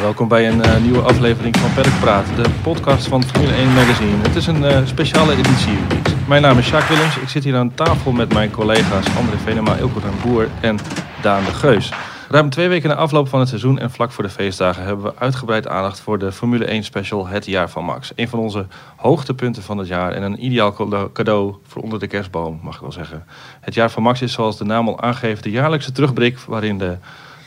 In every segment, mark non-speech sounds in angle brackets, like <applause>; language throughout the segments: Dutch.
Welkom bij een eh, nieuwe aflevering van Peddelpraat, de podcast van Formule 1 Magazine. Het is een eh, speciale editie. Mijn naam is Sjaak Willems. Ik zit hier aan tafel met mijn collega's André Venema, Ilko den Boer en Daan de Geus. Ruim twee weken na afloop van het seizoen en vlak voor de feestdagen hebben we uitgebreid aandacht voor de Formule 1 special Het Jaar van Max. Een van onze hoogtepunten van het jaar en een ideaal cadeau voor onder de kerstboom, mag ik wel zeggen. Het Jaar van Max is zoals de naam al aangeeft de jaarlijkse terugblik waarin de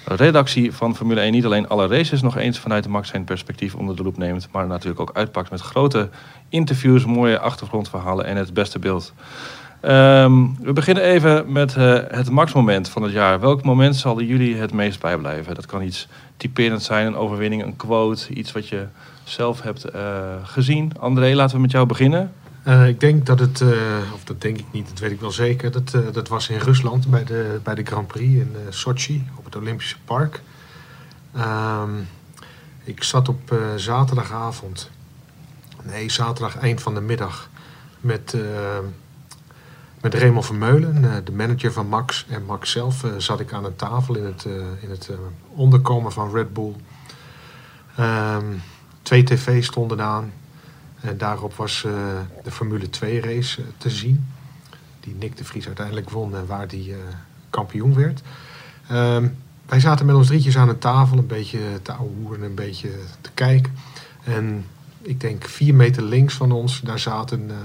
redactie van Formule 1 niet alleen alle races nog eens vanuit de Max zijn perspectief onder de loep neemt, maar natuurlijk ook uitpakt met grote interviews, mooie achtergrondverhalen en het beste beeld. Ehm, we beginnen even met uh, het maxmoment van het jaar. Welk moment zal jullie het meest bijblijven? Dat kan iets typerend zijn, een overwinning, een quote, iets wat je zelf hebt uh, gezien. André, laten we met jou beginnen. Uh, ik denk dat het, of dat denk ik niet, dat weet ik wel zeker. Dat, dat was in Rusland bij de, bij de Grand Prix in Sochi op het Olympische Park. Um, ik zat op zaterdagavond, nee, zaterdag eind van de middag met met Raymond Vermeulen, eh, de manager van Max. En Max zelf eh, zat ik aan een tafel in het, eh, in het onderkomen van Red Bull. Ehm, twee tv's stonden aan. En daarop was de Formule 2 race te zien. Die Nick de Vries uiteindelijk won en waar die kampioen werd. Ehm, wij zaten met ons drietjes aan een tafel, een beetje te ouwehoeren, een beetje te kijken. En ik denk vier meter links van ons, daar zaten uh,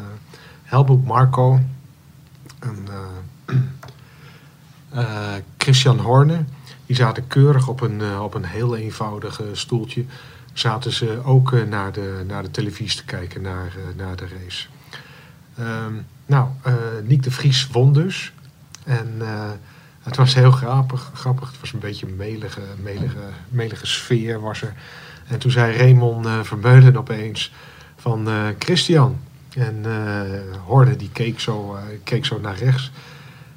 Helmut Marco, en, uh, <clears throat> Christian Horne. Die zaten keurig op een, uh, op een heel eenvoudig stoeltje. Zaten ze ook naar, de, naar de televisie te kijken, naar, naar de race. Um, nou, Niek de Vries won dus. En het was heel grappig, grappig. Het was een beetje een melige, melige, melige sfeer was er. En toen zei Raymond Vermeulen opeens van Christian, en uh, Horde die keek zo, uh, keek zo naar rechts.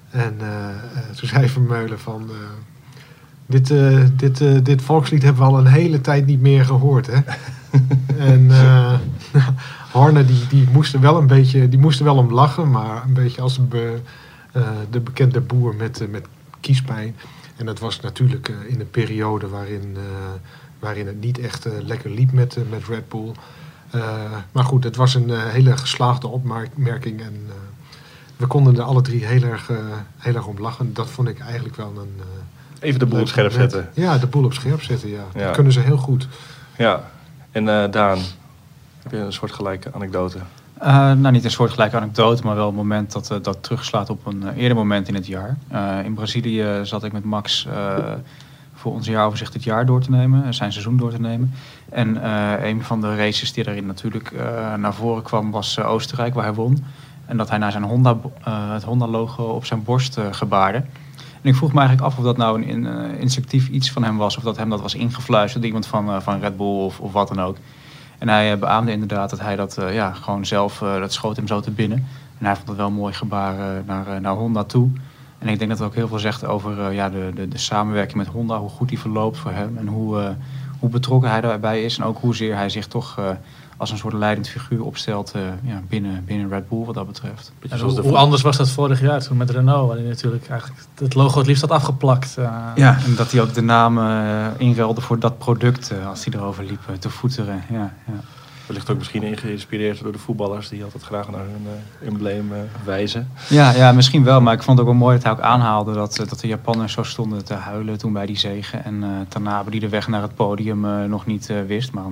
En uh, toen <laughs> zei Vermeulen van... dit, dit, dit volkslied hebben we al een hele tijd niet meer gehoord, hè? <laughs> en <laughs> Horne die, die moest er wel een beetje... Die moest er wel om lachen, maar een beetje als de, de bekende boer met, met kiespijn. En dat was natuurlijk in een periode waarin, waarin het niet echt lekker liep met, met Red Bull... Uh, maar goed, het was een uh, hele geslaagde opmerking. En uh, we konden er alle drie heel erg, heel erg om lachen. Dat vond ik eigenlijk wel een. Even de boel op scherp zetten. Ja, de boel op scherp zetten, ja. ja. Dat kunnen ze heel goed. Ja, en Daan, heb je een soortgelijke anekdote? nou, niet een soortgelijke anekdote, maar wel een moment dat, dat terugslaat op een eerder moment in het jaar. in Brazilië zat ik met Max voor ons jaaroverzicht het jaar door te nemen, zijn seizoen door te nemen. En uh, een van de races die daarin natuurlijk uh, naar voren kwam was Oostenrijk, waar hij won. En dat hij naar zijn Honda, het Honda-logo op zijn borst gebaarde. En ik vroeg me eigenlijk af of dat nou een, instinctief iets van hem was, of dat hem dat was ingefluisterd, iemand van, van Red Bull of, of wat dan ook. En hij beaamde inderdaad dat hij dat ja, gewoon zelf, dat schoot hem zo te binnen. En hij vond het wel een mooi gebaar naar, naar Honda toe. En ik denk dat het ook heel veel zegt over uh, ja, de, de, de, samenwerking met Honda, hoe goed die verloopt voor hem en hoe, uh, hoe betrokken hij daarbij is. En ook hoezeer hij zich toch uh, als een soort leidend figuur opstelt ja, binnen, binnen Red Bull wat dat betreft. Hoe, hoe, anders was dat vorig jaar toen met Renault, waarin natuurlijk eigenlijk het logo het liefst had afgeplakt. ja, en dat hij ook de naam inruilde voor dat product als hij erover liep te voeteren. Ja, ja. Wellicht ook misschien geïnspireerd door de voetballers die altijd graag naar hun uh, embleem uh, wijzen. Ja, ja, misschien wel. Maar ik vond het ook wel mooi dat hij ook aanhaalde dat, eh, dat de Japanners zo stonden te huilen toen bij die zegen. En uh, Tanabe die de weg naar het podium nog niet wist. Maar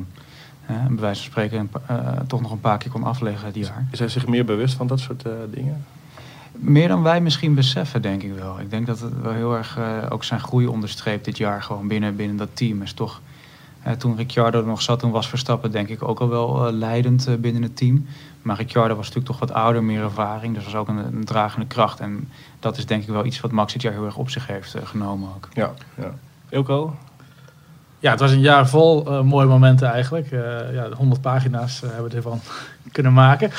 bij wijze van spreken toch nog een paar keer kon afleggen die jaar. Is hij zich meer bewust van dat soort dingen? Meer dan wij misschien beseffen, denk ik wel. Ik denk dat het wel heel erg ook zijn groei onderstreept dit jaar gewoon binnen, binnen dat team. Is toch toen Ricciardo er nog zat, toen was Verstappen denk ik ook al wel uh, leidend uh, binnen het team. Maar Ricciardo was natuurlijk toch wat ouder, meer ervaring. Dus was ook een, een, dragende kracht. En dat is denk ik wel iets wat Max dit jaar heel erg op zich heeft genomen ook. Ja, ja. Ilko? Ja, het was een jaar vol mooie momenten eigenlijk. ja, 100 pagina's hebben we ervan <laughs> kunnen maken.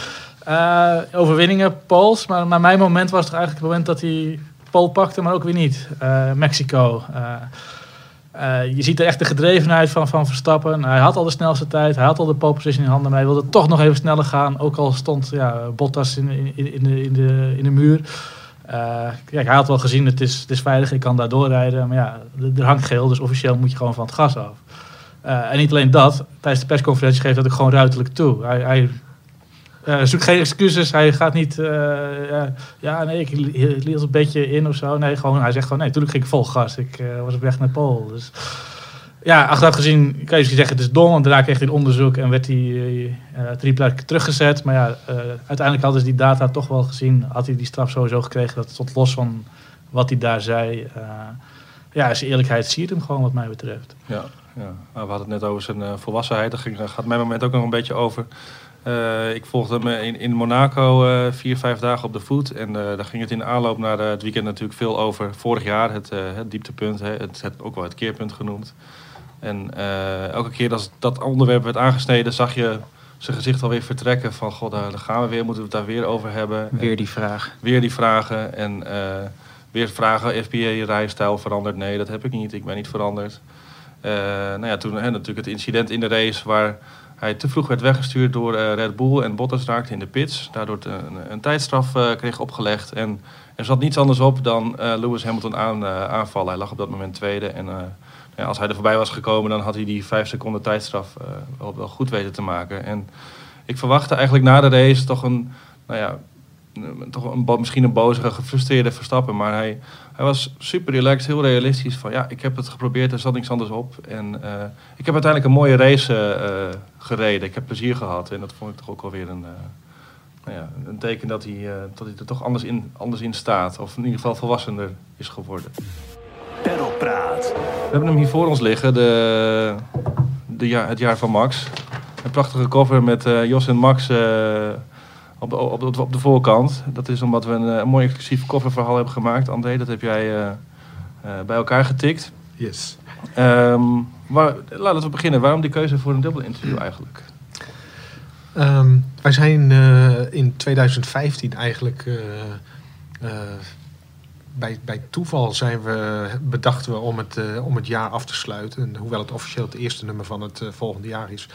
overwinningen, pols. Maar, maar mijn moment was toch eigenlijk het moment dat hij pol pakte, maar ook weer niet. Mexico. Uh, je ziet er echt de gedrevenheid van, van Verstappen. Hij had al de snelste tijd, hij had al de pole position in handen, maar hij wilde toch nog even sneller gaan. Ook al stond ja, Bottas in, in, in, de, in, de, in de muur. Eh, kijk, hij had wel gezien, het is, het is veilig, ik kan daar doorrijden. Maar ja, er- hangt geel, dus officieel moet je gewoon van het gas af. Eh, en niet alleen dat, tijdens de persconferentie geeft dat ook gewoon ruiterlijk toe. Hij, hij eh, zoekt geen excuses, hij gaat niet... eh, ja, nee, ik li- ik liet een beetje in of zo. Nee, gewoon, hij zegt gewoon, nee, natuurlijk ging ik vol gas. Ik eh, was op weg naar Pool. Dus ja, achteraf gezien kan je zeggen, het is dom. Want daarna kreeg hij een onderzoek en werd hij drie plekken teruggezet. Maar ja, uiteindelijk hadden ze die data toch wel gezien. Had hij die straf sowieso gekregen. Dat stond los van wat hij daar zei. Ja, zijn eerlijkheid siert hem gewoon wat mij betreft. Ja, ja. Nou, we hadden het net over zijn volwassenheid. Daar gaat mijn moment ook nog een beetje over. Eh, ik volgde hem in, in Monaco eh, vier, vijf dagen op de voet. En eh, daar ging het in de aanloop naar eh, het weekend natuurlijk veel over. Vorig jaar, het, eh, het dieptepunt, hè, het, het, ook wel het keerpunt genoemd. En eh, elke keer als dat onderwerp werd aangesneden, zag je zijn gezicht alweer vertrekken. Van, god, daar, gaan we weer, moeten we het daar weer over hebben. Weer die vraag. weer die vragen en eh, weer vragen, FBA-rijstijl veranderd? Nee, dat heb ik niet, ik ben niet veranderd. Eh, nou ja, toen hè, natuurlijk het incident in de race waar hij te vroeg werd weggestuurd door eh, Red Bull en Bottas raakte in de pits. Daardoor een, een tijdstraf eh, kreeg opgelegd en er zat niets anders op dan eh, Lewis Hamilton aan, aanvallen. Hij lag op dat moment tweede en ja, als hij er voorbij was gekomen dan had hij die vijf seconden tijdstraf wel, wel goed weten te maken. En ik verwachtte eigenlijk na de race toch een, nou ja, toch een, misschien een bozige, gefrustreerde Verstappen. Maar hij, hij was super relaxed, heel realistisch. Van ja, ik heb het geprobeerd, er zat niks anders op. En eh, ik heb uiteindelijk een mooie race eh, eh, gereden. Ik heb plezier gehad. En dat vond ik toch ook wel weer een, eh, nou ja, een teken dat hij, eh, dat hij er toch anders in, anders in staat. Of in ieder geval volwassener is geworden. Pedalpraat. We hebben hem hier voor ons liggen, de, de ja, het jaar van Max. Een prachtige cover met eh, Jos en Max eh, op, de, op, de, op de voorkant. Dat is omdat we een, eh, een mooi exclusief coververhaal hebben gemaakt. André, dat heb jij eh, eh, bij elkaar getikt. Yes. Ehm, waar, laten we beginnen. Waarom die keuze voor een dubbel interview eigenlijk? Ehm, wij zijn in 2015 eigenlijk bij, bij toeval zijn we, bedachten we om het, om het jaar af te sluiten. En hoewel het officieel het eerste nummer van het volgende jaar is.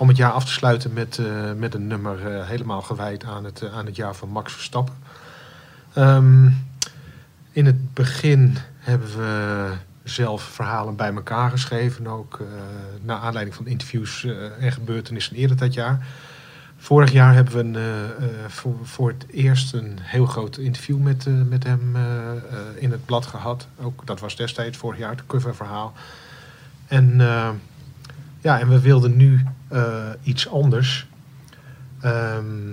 Om het jaar af te sluiten met, eh, met een nummer eh, helemaal gewijd aan het, eh, aan het jaar van Max Verstappen. Ehm, in het begin hebben we zelf verhalen bij elkaar geschreven. Ook naar aanleiding van interviews en gebeurtenissen eerder dat jaar. Vorig jaar hebben we een, voor, voor het eerst een heel groot interview met, met hem in het blad gehad. Ook, dat was destijds vorig jaar het coververhaal. En, ja, en we wilden nu iets anders. Ehm,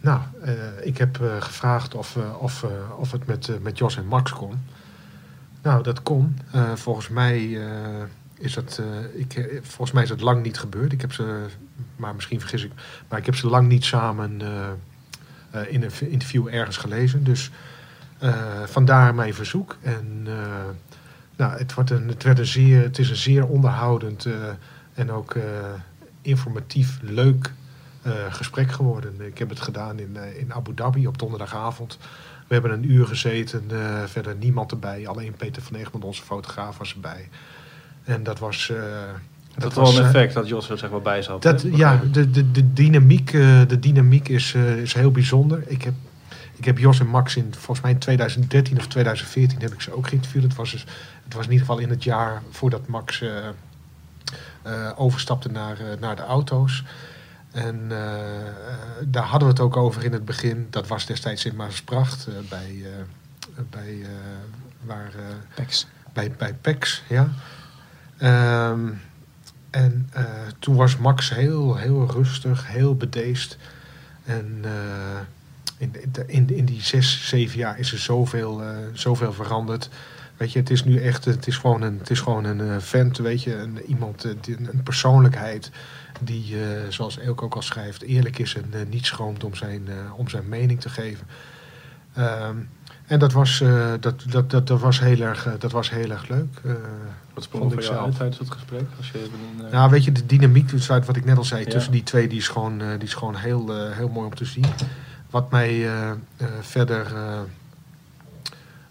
nou, eh, ik heb eh, gevraagd of, eh, of, eh, of het met, eh, met Jos en Max kon. Nou, dat kon. Eh, volgens mij eh, is dat. eh, ik, eh, volgens mij is het lang niet gebeurd. Ik heb ze, maar misschien vergis ik, maar ik heb ze lang niet samen eh, eh, in een interview ergens gelezen. Dus eh, vandaar mijn verzoek. En eh, nou, het, wordt een, het, werd een zeer, het is een zeer onderhoudend eh, en ook eh, informatief, leuk eh, gesprek geworden. Ik heb het gedaan in, eh, in Abu Dhabi op donderdagavond. We hebben een uur gezeten, eh, verder niemand erbij. Alleen Peter van Egmond, onze fotograaf, was erbij. En dat was... Dat, had was, wel een effect dat Jos er zeg maar bij zat. dat, ja, de, de, de dynamiek, de dynamiek is, is heel bijzonder. Ik heb, ik heb Jos en Max in, volgens mij in 2013 of 2014 heb ik ze ook geïnterviewd. Het was, dus, het was in ieder geval in het jaar voordat Max overstapte naar, eh, naar de auto's. En eh, eh, daar hadden we het ook over in het begin. Dat was destijds in Maasbracht eh, bij, eh, bij, eh, waar, eh, Pex. bij, bij PEX, ja. Ehm, en eh, toen was Max heel, heel rustig, heel bedeesd. En eh, in, in, in die zes, zeven jaar is er zoveel, eh, zoveel veranderd. Weet je, het is nu echt, het is gewoon een, het is gewoon een eh, vent, weet je, een, iemand, eh, een persoonlijkheid die, eh, zoals Elke ook al schrijft, eerlijk is en niet schroomt om zijn, om zijn mening te geven. Ehm, en dat was, dat, dat, dat, dat, was heel erg, dat was heel erg leuk. Wat sprong ik voor jou tijdens het gesprek? Als je even een, Nou, weet je, de dynamiek, wat ik net al zei, Ja. tussen die twee, die is gewoon, die is gewoon heel, heel mooi om te zien. Wat mij verder,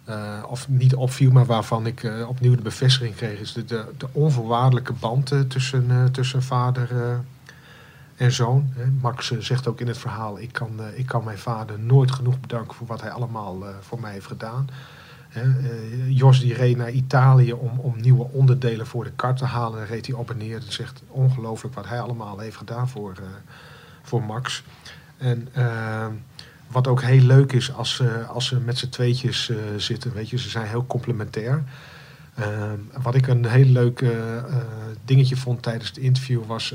eh, of niet opviel, maar waarvan ik eh, opnieuw de bevestiging kreeg, is de, de, de onvoorwaardelijke band eh, tussen, tussen vader en zoon. Max zegt ook in het verhaal: ik kan, ik kan mijn vader nooit genoeg bedanken voor wat hij allemaal voor mij heeft gedaan. Jos die reed naar Italië om, om nieuwe onderdelen voor de kar te halen. Daar reed hij op en neer. Is echt ongelooflijk wat hij allemaal heeft gedaan voor, voor Max. En wat ook heel leuk is als ze, als ze met z'n tweetjes eh, zitten. Weet je, ze zijn heel complementair. Eh, wat ik een heel leuk eh, eh, dingetje vond tijdens het interview was...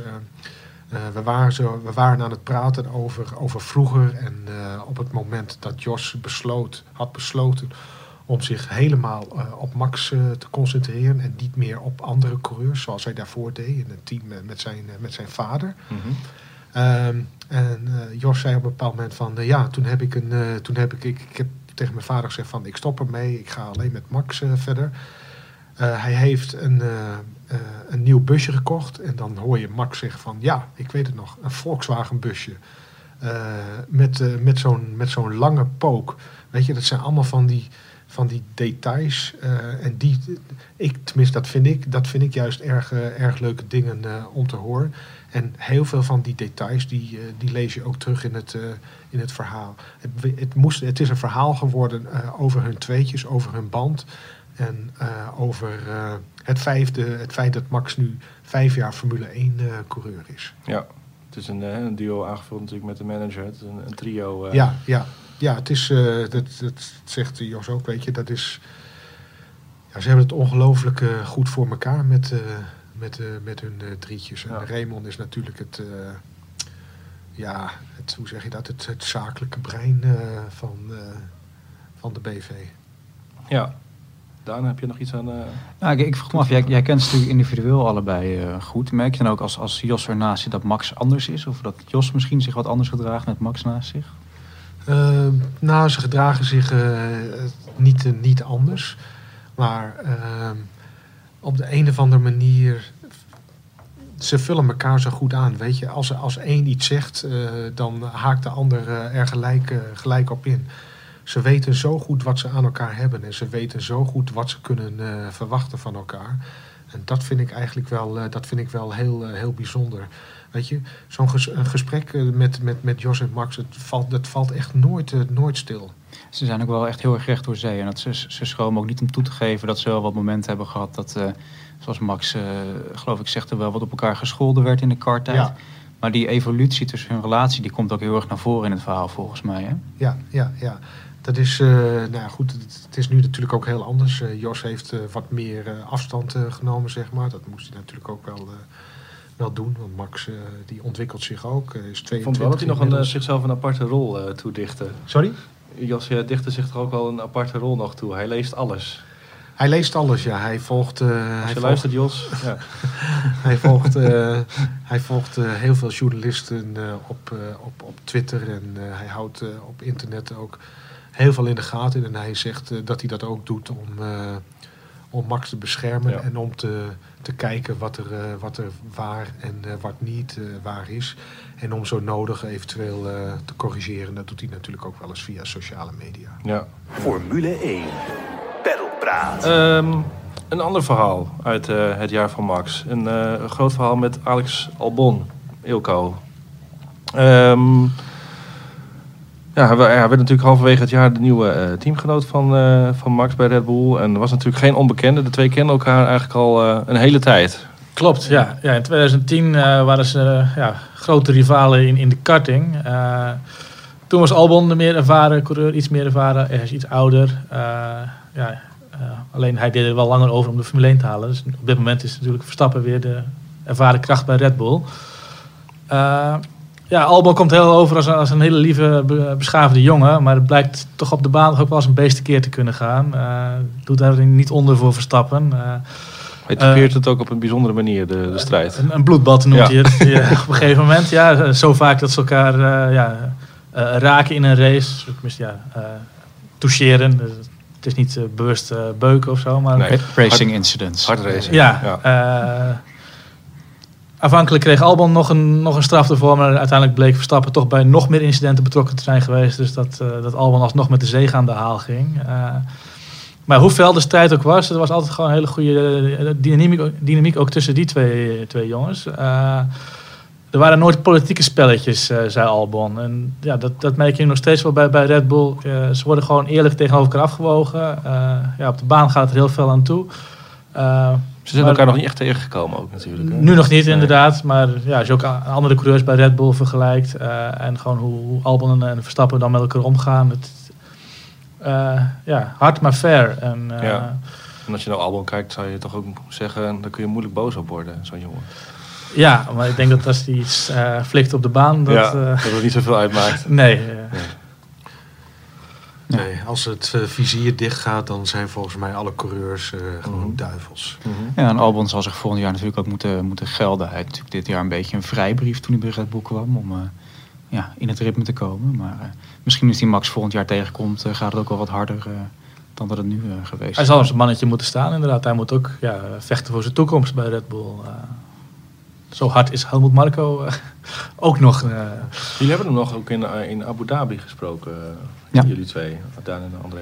we, waren zo, we waren aan het praten over, over vroeger en op het moment dat Jos besloot, had besloten om zich helemaal op Max te concentreren en niet meer op andere coureurs zoals hij daarvoor deed in het team met, zijn, met zijn vader. Mhm. Ehm, en eh, Jos zei op een bepaald moment van, eh, ja, toen heb ik een, eh, toen heb ik, ik, heb tegen mijn vader gezegd van, ik stop ermee, ik ga alleen met Max verder. Hij heeft een, een nieuw busje gekocht en dan hoor je Max zeggen van, ja, ik weet het nog, een Volkswagen busje. Met met zo'n met zo'n lange pook. Weet je, dat zijn allemaal van die, van die details. en die, ik, tenminste, dat vind ik, dat vind ik juist erg, erg leuke dingen om te horen. En heel veel van die details, die, eh, die lees je ook terug in het, eh, in het verhaal. Het, het, moest, het is een verhaal geworden eh, over hun tweetjes, over hun band. En over het, vijfde, het feit dat Max nu vijf jaar Formule 1 eh, coureur is. Ja, het is een, een duo aangevuld natuurlijk met de manager. Het is een, een trio. Ja, ja, ja, het is, dat, dat zegt Jos ook, weet je, dat is, ja, ze hebben het ongelooflijk goed voor elkaar met, eh, met, eh, met hun eh, drietjes. Ja. En Raymond is natuurlijk het, eh, ja, het, hoe zeg je dat, het, het zakelijke brein eh, van, eh, van de BV. ja. Daan, heb je nog iets aan... eh, Nou, ik, ik vroeg me af, jij, jij kent ze natuurlijk individueel allebei eh, goed. Merk je dan ook als, als Jos ernaast zit dat Max anders is? Of dat Jos misschien zich wat anders gedraagt met Max naast zich? Uh, nou, ze gedragen zich eh, niet, niet anders. Maar ehm, op de een of andere manier. Ze vullen elkaar zo goed aan. Weet je, als, als één iets zegt, eh, dan haakt de ander eh, er gelijk, eh, gelijk op in. Ze weten zo goed wat ze aan elkaar hebben. En ze weten zo goed wat ze kunnen verwachten van elkaar. En dat vind ik eigenlijk wel, dat vind ik wel heel, heel bijzonder. Weet je, zo'n ges- gesprek eh, met, met, met Jos en Max, het valt, dat valt echt nooit, eh, nooit stil. Ze zijn ook wel echt heel erg recht door zee. En dat ze, ze schromen ook niet om toe te geven dat ze wel wat momenten hebben gehad dat, eh, zoals Max, geloof ik, zegt er wel wat op elkaar gescholden werd in de karttijd. Ja. Maar die evolutie tussen hun relatie, die komt ook heel erg naar voren in het verhaal volgens mij. Hè? Ja, ja, ja. Dat is, nou ja, goed, het, is nu natuurlijk ook heel anders. Jos heeft wat meer afstand genomen, zeg maar. Dat moest hij natuurlijk ook wel, wel doen. Want Max, eh, die ontwikkelt zich ook. eh, is 22 Ik vond wel dat hij nog een, eh, zichzelf een aparte rol toedichtte. Sorry? Jos dichtte zich toch ook wel een aparte rol nog toe. Hij leest alles. Hij leest alles, ja. Hij volgt, hij volgt, luistert, Jos. <laughs> Ja. hij volgt, hij volgt heel veel journalisten op, op, op Twitter. En hij houdt op internet ook heel veel in de gaten. En hij zegt dat hij dat ook doet om, om Max te beschermen. Ja. En om te, te kijken wat er, eh, wat er waar en eh, wat niet eh, waar is. En om zo nodig eventueel eh, te corrigeren. Dat doet hij natuurlijk ook wel eens via sociale media. ja. Formule 1. Peddelpraat. Ehm, een ander verhaal uit eh, het jaar van Max. Een eh, groot verhaal met Alex Albon, Ilko. Ehm, ja, wa- hij werd natuurlijk halverwege het jaar de nieuwe eh, teamgenoot van, eh, van Max bij Red Bull. En was natuurlijk geen onbekende. De twee kenden elkaar eigenlijk al eh, een hele tijd. Klopt, ja. ja in 2010 eh, waren ze ja, grote rivalen in, in de karting. Toen was Albon de meer ervaren coureur, iets meer ervaren. Hij is iets ouder. Ja, alleen hij deed er wel langer over om de Formule 1 te halen. Dus op dit moment is natuurlijk Verstappen weer de ervaren kracht bij Red Bull. Eh, ja, Albon komt heel over als een, als een hele lieve, be- beschaafde jongen. Maar het blijkt toch op de baan ook wel eens een beest te kunnen gaan. Eh, doet daar niet onder voor Verstappen. Eh, Hij typeert het ook op een bijzondere manier, de, de strijd. een, een bloedbad noemt Ja. hij het <laughs> ja, op een gegeven moment. Ja, zo vaak dat ze elkaar eh, ja, eh, raken in een race. Tenminste, ja, eh, toucheren. Dus het is niet eh, bewust eh, beuken of zo. Maar Nee. Racing incidents. Hard racing. ja, Ja. Aanvankelijk kreeg Albon nog een, nog een straf ervoor. Maar uiteindelijk bleek Verstappen toch bij nog meer incidenten betrokken te zijn geweest. Dus dat, eh, dat Albon alsnog met de zege aan de haal ging. Eh, maar hoe fel de strijd ook was, er was altijd gewoon een hele goede eh, dynamiek, dynamiek ook tussen die twee, twee jongens. Er waren nooit politieke spelletjes, zei Albon. En ja, dat, dat merk je nog steeds wel bij, bij Red Bull. Ze worden gewoon eerlijk tegenover elkaar afgewogen. Ja, op de baan gaat het heel veel aan toe. Ze zijn Maar- elkaar nog niet echt tegengekomen ook natuurlijk. hè? nu nog niet, Nee. inderdaad. Maar ja, als je ook andere coureurs bij Red Bull vergelijkt. eh, en gewoon hoe, Albon en, en Verstappen dan met elkaar omgaan. Het, eh, ja, hard maar fair. En, eh, Ja. En als je naar Albon kijkt, zou je toch ook zeggen, daar kun je moeilijk boos op worden, zo'n jongen. ja, maar ik denk dat als hij iets flikt op de baan, dat... ja, dat het niet zoveel uitmaakt. <laughs> Nee, als het eh, vizier dicht gaat, dan zijn volgens mij alle coureurs eh, gewoon Mhm. duivels. Ja, en Albon zal zich volgend jaar natuurlijk ook moeten, moeten gelden. Hij had natuurlijk dit jaar een beetje een vrijbrief toen hij bij Red Bull kwam om eh, ja, in het ritme te komen. Maar eh, misschien als hij Max volgend jaar tegenkomt, eh, gaat het ook wel wat harder eh, dan dat het nu eh, geweest hij is. zal als een mannetje moeten staan, inderdaad. Hij moet ook ja, vechten voor zijn toekomst bij Red Bull. Zo hard is Helmut Marco eh, ook nog. eh. Jullie hebben hem nog ook in, eh, in Abu Dhabi gesproken, Ja. jullie twee, Daan en André.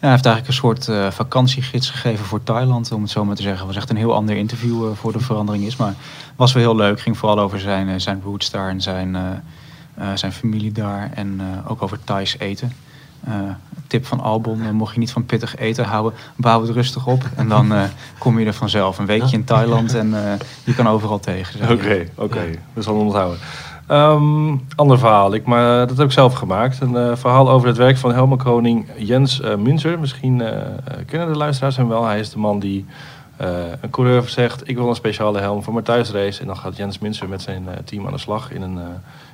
Ja, hij heeft eigenlijk een soort vakantiegids gegeven voor Thailand, om het zo maar te zeggen. Het was echt een heel ander interview voor de verandering is. Maar was wel heel leuk. Ging vooral over zijn, zijn roots daar en zijn, zijn familie daar. En ook over Thais eten. Eh, tip van Albon, eh, mocht je niet van pittig eten houden, bouw het rustig op. En dan <laughs> eh, kom je er vanzelf. Een weekje in Thailand en eh, je kan overal tegen. Oké, oké. We zullen onthouden. Ehm, ander verhaal. Ik, maar dat heb ik zelf gemaakt. Een verhaal over het werk van helmenkoning Jens Münzer. Misschien kennen de luisteraars hem wel. Hij is de man die een coureur zegt... ik wil een speciale helm voor mijn thuisrace. En dan gaat Jens Münzer met zijn team aan de slag in een,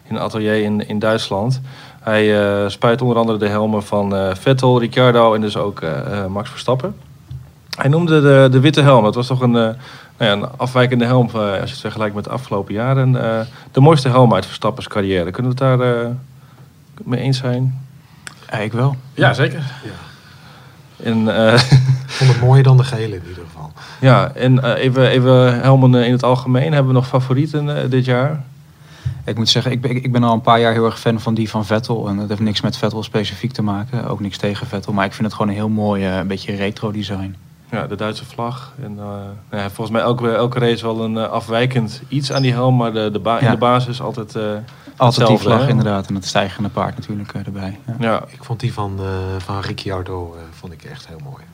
in een atelier in, in Duitsland. Hij eh, spuit onder andere de helmen van eh, Vettel, Ricciardo en dus ook eh, eh, Max Verstappen. Hij noemde de, de witte helm. Dat was toch een, eh, nou ja, een afwijkende helm, eh, als je het vergelijkt met de afgelopen jaren. eh, de mooiste helm uit Verstappens carrière. Kunnen we het daar eh, mee eens zijn? Ja, ik wel. Ja, zeker. En, eh, <laughs> Ik vond het mooier dan de gele in ieder geval. ja, en even, even helmen in het algemeen. Hebben we nog favorieten dit jaar? Ik moet zeggen, ik ben, ik ben al een paar jaar heel erg fan van die van Vettel. En dat heeft niks met Vettel specifiek te maken. Ook niks tegen Vettel. Maar ik vind het gewoon een heel mooi, eh, een beetje retro design. Ja, de Duitse vlag. En, eh, nou ja, volgens mij elke, elke race wel een eh, afwijkend iets aan die helm. Maar de, de ba- in de basis altijd... eh, Altijd die vlag hè? inderdaad. En het stijgende paard natuurlijk erbij. Ja. ja, Ik vond die van, eh, van Ricciardo eh, vond ik echt heel mooi.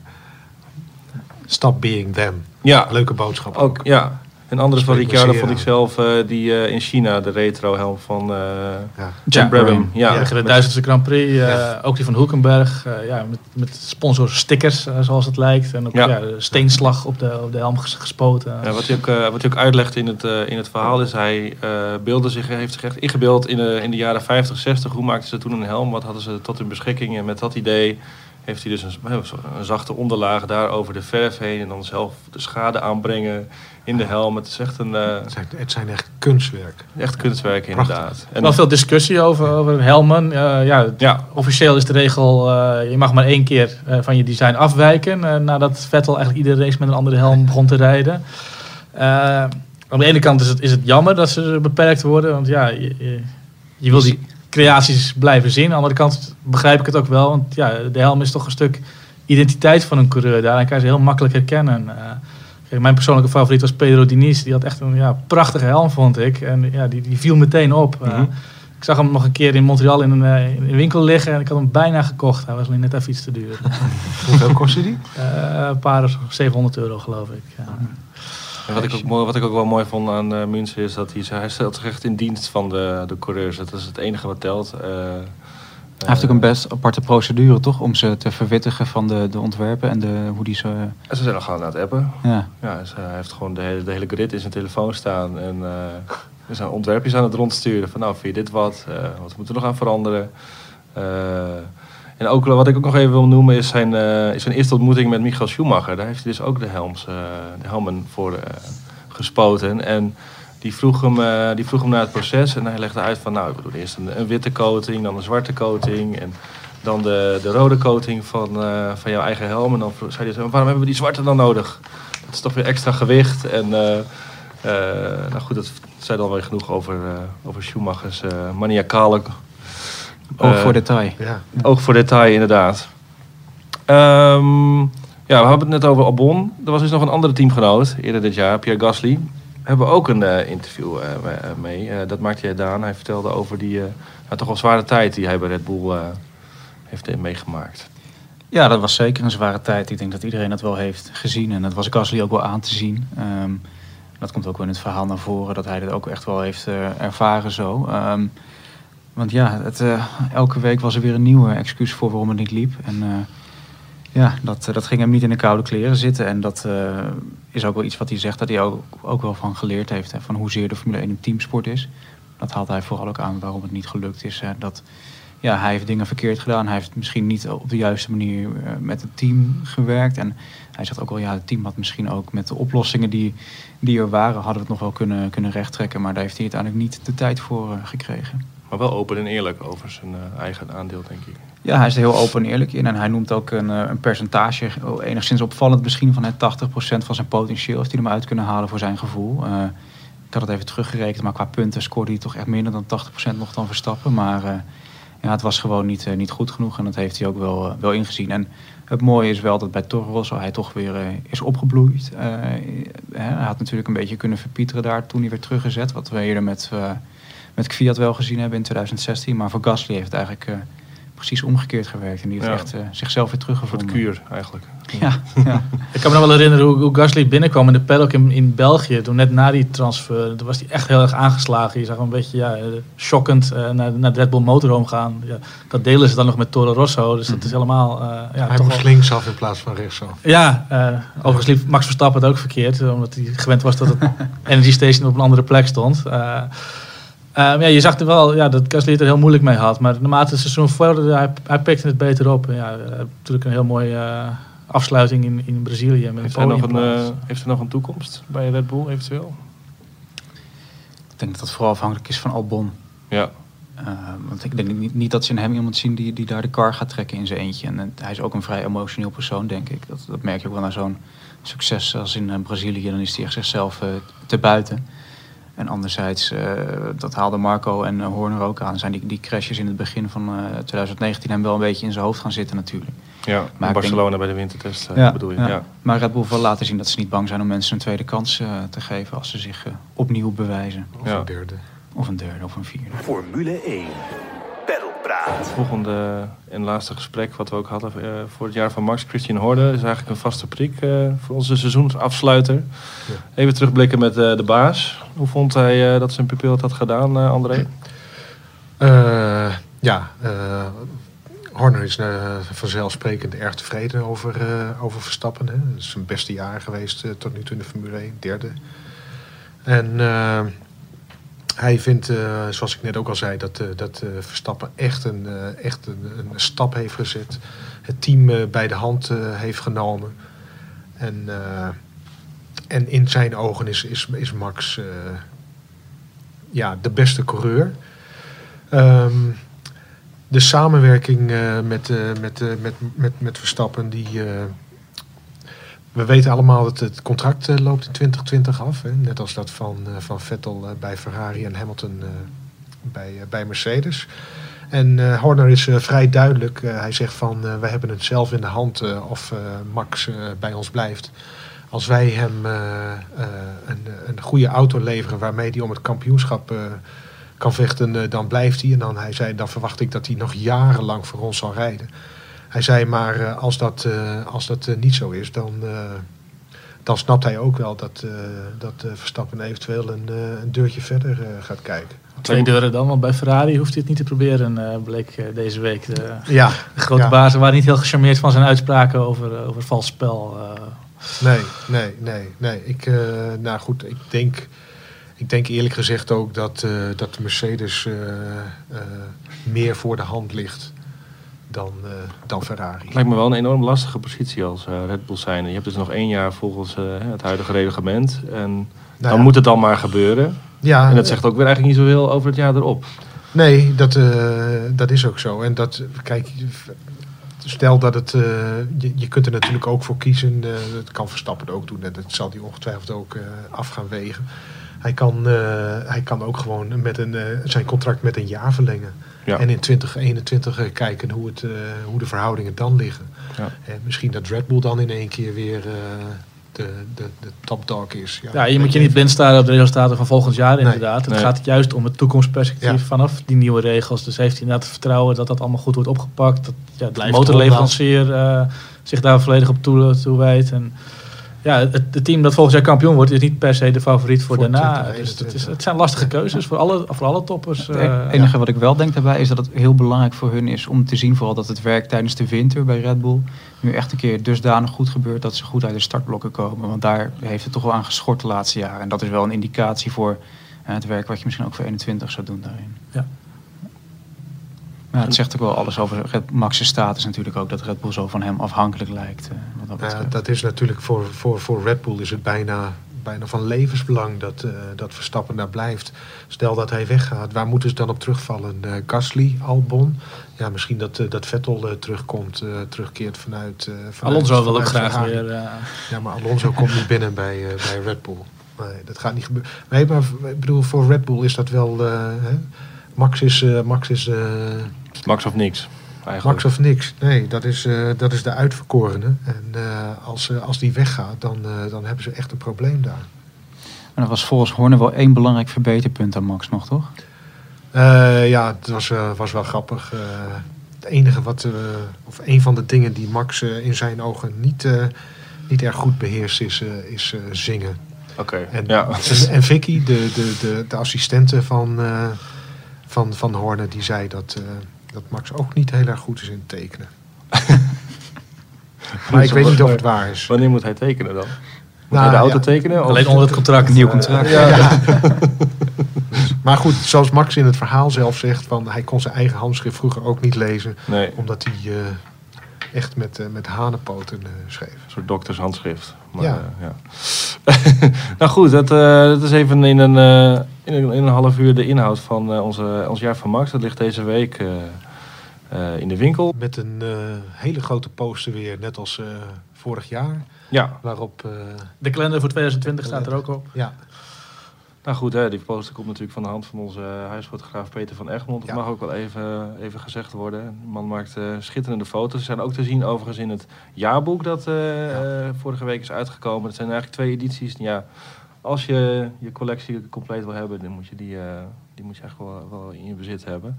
Stop being them. ja, Leuke boodschap ook. Ook, ja. Een andere van Ricciardo vond ik zelf eh, die eh, in China, de retro helm van eh Ja. Jack Brabham. Ja, Ja, de Duitse Grand Prix, eh, Ja. ook die van Hulkenberg, eh, ja, met, met sponsorstickers zoals het lijkt. En ook Ja. ja. de steenslag op de, op de helm ges- gespoten. Ja, wat, hij ook, wat hij ook uitlegt in het, in het verhaal is, hij eh, beelde zich, heeft zich echt ingebeeld in de, in de jaren 50, 60. Hoe maakten ze toen een helm? Wat hadden ze tot hun beschikking? En met dat idee heeft hij dus een, een zachte onderlaag daar over de verf heen. En dan zelf de schade aanbrengen in de helm. Het is echt een eh, Het, zijn, het zijn echt kunstwerk. echt kunstwerk inderdaad. En wel veel discussie over, over helmen. Eh, ja, Ja, Officieel is de regel, eh, je mag maar één keer eh, van je design afwijken. nadat Vettel eigenlijk iedere race met een andere helm begon te rijden. Aan de ene kant is het, is het jammer dat ze beperkt worden. Want ja, je, je, je wil die creaties blijven zien. Aan de andere kant begrijp ik het ook wel. Want ja, de helm is toch een stuk identiteit van een coureur. Daarin kan je ze heel makkelijk herkennen. Eh, kijk, mijn persoonlijke favoriet was Pedro Diniz. Die had echt een ja, prachtige helm, vond ik. En ja, die, die viel meteen op. Eh, Mhm. ik zag hem nog een keer in Montreal in een, eh, in een winkel liggen en ik had hem bijna gekocht. Hij was alleen net even iets te duur. <laughs> Hoeveel kostte die? Eh, een paar 700 euro geloof ik. Ja. En wat ik, ook, mooi- wat ik ook wel mooi vond aan uh, Münster is dat hij, hij stelt zich echt in dienst van de, de coureurs. Dat is het enige wat telt. Uh, hij heeft ook een best aparte procedure, toch? Om ze te verwittigen van de, de ontwerpen en de, hoe die ze... En ze zijn nog gewoon aan het appen. Ja. Ja, dus hij heeft gewoon de hele, de hele grid in zijn telefoon staan. En uh, er zijn ontwerpjes aan het rondsturen. Van nou, vind je dit wat? Uh, wat moeten we nog aan veranderen? Uh, en ook wat ik ook nog even wil noemen is zijn, uh, is zijn eerste ontmoeting met Michael Schumacher. Daar heeft hij dus ook de, helms, uh, de helmen voor uh, gespoten. En die vroeg, hem, die vroeg hem naar het proces en hij legde uit van nou, we doen eerst een, witte coating, dan een zwarte coating en dan de, de rode coating van, van jouw eigen helm. En dan zei hij waarom hebben we die zwarte dan nodig? Dat is toch weer extra gewicht. En nou goed, dat zei dan wel genoeg over, over Schumachers maniacale Oog voor detail. Ja. Oog voor detail, inderdaad. Um, ja, we hebben het net over Albon. Er was dus nog een andere teamgenoot eerder dit jaar, Pierre Gasly. hebben ook een eh, interview eh, me- eh, mee. Eh, dat maakte jij Daan. Hij vertelde over die eh, nou, toch wel zware tijd die hij bij Red Bull eh, heeft eh, meegemaakt. Ja, dat was zeker een zware tijd. Ik denk dat iedereen dat wel heeft gezien. En dat was Gasly ook wel aan te zien. Ehm, dat komt ook wel in het verhaal naar voren. Dat hij dit ook echt wel heeft eh, ervaren zo. Ehm, want ja, het, eh, elke week was er weer een nieuwe excuus voor waarom het niet liep. En eh, ja, dat, eh, dat ging hem niet in de koude kleren zitten. En dat is ook wel iets wat hij zegt dat hij ook, ook wel van geleerd heeft. Hè, van hoezeer de Formule 1 een teamsport is. Dat haalt hij vooral ook aan waarom het niet gelukt is. Dat, ja, hij heeft dingen verkeerd gedaan. Hij heeft misschien niet op de juiste manier met het team gewerkt. En hij zegt ook wel, ja, het team had misschien ook met de oplossingen die, die er waren, hadden we het nog wel kunnen, kunnen rechttrekken. Maar daar heeft hij uiteindelijk niet de tijd voor gekregen. Maar wel open en eerlijk over zijn eh, eigen aandeel, denk ik. Ja, hij is er heel open en eerlijk in. En hij noemt ook een, eh, een percentage, oh, enigszins opvallend misschien, van het 80% van zijn potentieel heeft hij hem uit kunnen halen voor zijn gevoel. Eh, ik had het even teruggerekend, maar qua punten scoorde hij toch echt minder dan 80% nog dan Verstappen. Maar eh, ja, het was gewoon niet, eh, niet goed genoeg en dat heeft hij ook wel, eh, wel ingezien. En het mooie is wel dat bij Toro Rosso hij toch weer eh, is opgebloeid. Eh, hij had natuurlijk een beetje kunnen verpieteren daar toen hij werd teruggezet. Wat we eerder met, eh met Kvyat wel gezien hebben in 2016. Maar voor Gasly heeft het eigenlijk eh, precies omgekeerd gewerkt. En die heeft Ja. echt eh, zichzelf weer Een soort teruggevonden. kuur, eigenlijk. Ja, ja. <laughs> Ik kan me nog wel herinneren hoe, hoe Gasly binnenkwam in de paddock in, in België. Toen net na die transfer, toen was hij echt heel erg aangeslagen. Je zag hem een beetje ja, eh, shockend eh, naar, naar de Red Bull Motorhome gaan. Ja, dat delen ze dan nog met Toro Rosso. Dus dat is helemaal... eh, ja, Hij toch moest wel- linksaf in plaats van rechtsaf. Ja, eh, overigens liep Max Verstappen het ook verkeerd. Omdat hij gewend was dat het <laughs> Energy Station op een andere plek stond. Eh, eh, ja, je zag er wel ja, dat Gasly het er heel moeilijk mee had. Maar naarmate het seizoen vorderde, hij, hij pikte het beter op. En ja, eh, natuurlijk een heel mooie eh, afsluiting in, in Brazilië. Met Heeft een hij, nog een, eh, heeft hij nog een toekomst bij Red Bull eventueel? Ik denk dat dat vooral afhankelijk is van Albon. Ja, Eh, want ik denk niet, niet dat ze in hem iemand zien die, die daar de kar gaat trekken in zijn eentje. En hij is ook een vrij emotioneel persoon, denk ik. Dat, dat merk je ook wel naar zo'n succes als in Brazilië. Dan is hij echt zichzelf te buiten. En anderzijds, eh, dat haalde Marco en eh, Horner ook aan. Zijn die, die crashes in het begin van eh, 2019 hem wel een beetje in zijn hoofd gaan zitten natuurlijk. ja. Maar Barcelona bij de wintertest eh, bedoel je. Ja. Maar Red Bull wil laten zien dat ze niet bang zijn om mensen een tweede kans eh, te geven als ze zich eh, opnieuw bewijzen. Of Ja. een derde. Of een derde of een vierde. Formule 1. Het volgende en laatste gesprek wat we ook hadden eh, voor het jaar van Max Christian Horde is eigenlijk een vaste prik eh, voor onze seizoensafsluiter. Ja. Even terugblikken met eh, de baas. Hoe vond hij dat zijn pupil het had gedaan, André? Ja, Horner is vanzelfsprekend erg tevreden over, over Verstappen. Hè. Het is zijn beste jaar geweest tot nu toe in de Formule 1, derde. En hij vindt, eh, zoals ik net ook al zei, dat, eh, dat eh, Verstappen echt, een, echt een, stap heeft gezet. Het team bij de hand heeft genomen. En, en in zijn ogen is, is, is Max ja, de beste coureur. Ehm, de samenwerking met, met, met, met, met Verstappen, die. We weten allemaal dat het contract eh, loopt in 2020 af. Hè? Net als dat van, eh, van Vettel eh, bij Ferrari en Hamilton bij, bij Mercedes. En Horner is vrij duidelijk. Hij zegt van wij hebben het zelf in de hand of Max bij ons blijft. Als wij hem een, een goede auto leveren waarmee hij om het kampioenschap kan vechten, dan blijft hij. En dan, hij zei, dan verwacht ik dat hij nog jarenlang voor ons zal rijden. Hij zei, maar eh, als dat, eh, als dat eh, niet zo is, dan, dan snapt hij ook wel dat, dat Verstappen eventueel een, een deurtje verder gaat kijken. Twee deuren dan, want bij Ferrari hoeft hij het niet te proberen, bleek deze week. De, Ja, de grote Ja. bazen waren niet heel gecharmeerd van zijn uitspraken over, over vals spel. Nee, nee, nee, nee. Ik, nou goed, ik denk, ik denk eerlijk gezegd ook dat, eh, dat de Mercedes meer voor de hand ligt dan, eh, dan Ferrari. Het lijkt me wel een enorm lastige positie als eh, Red Bull zijn. Je hebt dus nog één jaar volgens eh, het huidige reglement. En Nou dan ja, moet het dan maar gebeuren. ja, En dat zegt ook weer eigenlijk niet zoveel over het jaar erop. Nee, dat, dat is ook zo. En dat, kijk, stel dat het, je, je kunt er natuurlijk ook voor kiezen. eh, dat kan Verstappen ook doen. En dat zal hij ongetwijfeld ook af gaan wegen. Hij kan, hij kan ook gewoon met een, zijn contract met een jaar verlengen. Ja. En in 2021 eh, kijken hoe, het, eh, hoe de verhoudingen dan liggen. Ja. Eh, misschien dat Red Bull dan in één keer weer, eh, de, de, de top dog is. Ja, je moet je niet blind staren op de resultaten van volgend jaar Nee. inderdaad. Het Nee. gaat juist om het toekomstperspectief Ja. vanaf die nieuwe regels. Dus heeft hij inderdaad vertrouwen dat dat allemaal goed wordt opgepakt. Dat ja, de motorleverancier eh, zich daar volledig op toe, toewijdt. En ja, het, het team dat volgend jaar kampioen wordt is niet per se de favoriet voor, Voor daarna. 2021. Dus het, is, het zijn lastige keuzes voor alle, voor alle toppers. Het eh, enige wat ik wel denk daarbij is dat het heel belangrijk voor hun is om te zien vooral dat het werk tijdens de winter bij Red Bull nu echt een keer dusdanig goed gebeurt dat ze goed uit de startblokken komen. Want daar heeft het toch wel aan geschort de laatste jaren. En dat is wel een indicatie voor eh, het werk wat je misschien ook voor 21 zou doen daarin. Ja. Maar het zegt ook wel alles over Red, Max's status natuurlijk ook, dat Red Bull zo van hem afhankelijk lijkt. eh, wat dat Ja, dat is natuurlijk voor, voor, voor Red Bull is het bijna, bijna van levensbelang dat, eh, dat Verstappen daar blijft. Stel dat hij weggaat, waar moeten ze dan op terugvallen? Eh Gasly, Albon? Ja, misschien dat, dat Vettel eh, terugkomt, eh, terugkeert vanuit, eh vanuit Alonso wil ook vanuit graag weer... eh, Ja, maar Alonso komt niet binnen bij, eh, bij Red Bull. Nee, dat gaat niet gebeuren. Nee, maar ik bedoel, voor Red Bull is dat wel... eh, hè? Max is, eh, Max is eh, Max of niks. Eigenlijk. Max of niks. Nee, dat is, eh, dat is de uitverkorene. En eh, als, eh, als die weggaat, dan, eh, dan hebben ze echt een probleem daar. En dat was volgens Horner wel één belangrijk verbeterpunt aan Max nog, toch? Eh, ja, het was, eh, was wel grappig. Eh, het enige wat, of een van de dingen die Max eh, in zijn ogen niet, eh, niet erg goed beheerst, is, eh, is zingen. Oké, En, ja. en, en Vicky, de, de, de, de assistente van, eh, van, van Horne, die zei dat, eh, dat Max ook niet heel erg goed is in tekenen. <laughs> maar ik weet niet of het waar is. Wanneer moet hij tekenen dan? Moet Nou, hij de auto ja. tekenen? Of- alleen onder het contract. Nieuw contract. Ja. <laughs> maar goed, zoals Max in het verhaal zelf zegt, van, hij kon zijn eigen handschrift vroeger ook niet lezen, Nee, omdat hij eh, echt met, eh, met hanenpoten eh, schreef. een soort doktershandschrift. Maar, Ja. <laughs> nou goed, dat, eh, dat is even in een, eh, in, een, in een half uur de inhoud van eh, onze, ons jaar van Max. Dat ligt deze week eh, eh, in de winkel. Met een hele grote poster weer, net als eh, vorig jaar, Ja, waarop... eh, De kalender voor 2020 staat er ook op. ja, nou goed, hè, die poster komt natuurlijk van de hand van onze huisfotograaf Peter van Egmond. Dat Ja. mag ook wel even, even gezegd worden. De man maakt eh, schitterende foto's. Ze zijn ook te zien overigens in het jaarboek dat vorige week is uitgekomen. Het zijn eigenlijk twee edities. Ja, als je je collectie compleet wil hebben, dan moet je die, eh, die moet je echt wel, wel in je bezit hebben.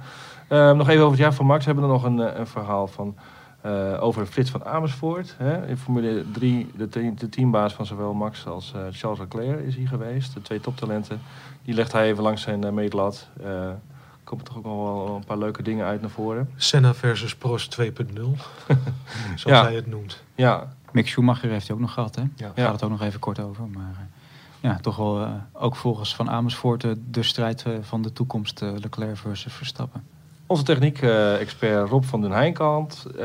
Ehm, nog even over het jaar van Max. We hebben er nog een, eh, een verhaal van eh, over Frits van Amersfoort. Hè? In Formule 3, de, te- de teambaas van zowel Max als eh, Charles Leclerc is hier geweest. De twee toptalenten. Die legt hij even langs zijn uh, meetlat. Eh komen toch ook nog wel een paar leuke dingen uit naar voren. Senna versus Prost 2.0, <laughs> zoals Ja. hij het noemt. Ja, Mick Schumacher heeft hij ook nog gehad, hè? Ja. Daar Ja. gaat het ook nog even kort over. Maar ja, toch wel eh, ook volgens Van Amersfoort eh, de strijd eh, van de toekomst Leclerc versus Verstappen. Onze techniek-expert Rob van den Heinkant. eh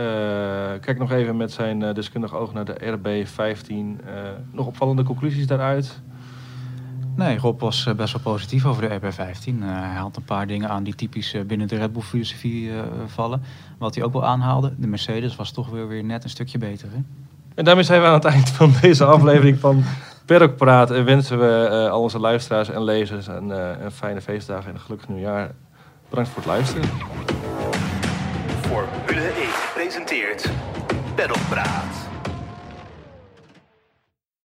kijk nog even met zijn deskundig oog naar de RB15. Eh, nog opvallende conclusies daaruit? Nee, Rob was best wel positief over de RB15. Eh, hij haalt een paar dingen aan die typisch binnen de Red Bull filosofie vallen. Wat hij ook wel aanhaalde, de Mercedes was toch weer, weer net een stukje beter. Hè? En daarmee zijn we aan het eind van deze aflevering van Perk Praat. En wensen we eh, al onze luisteraars en lezers een, eh, een fijne feestdagen en een gelukkig nieuwjaar. Bedankt voor het luisteren. Formule 1 presenteert Pedalpraat.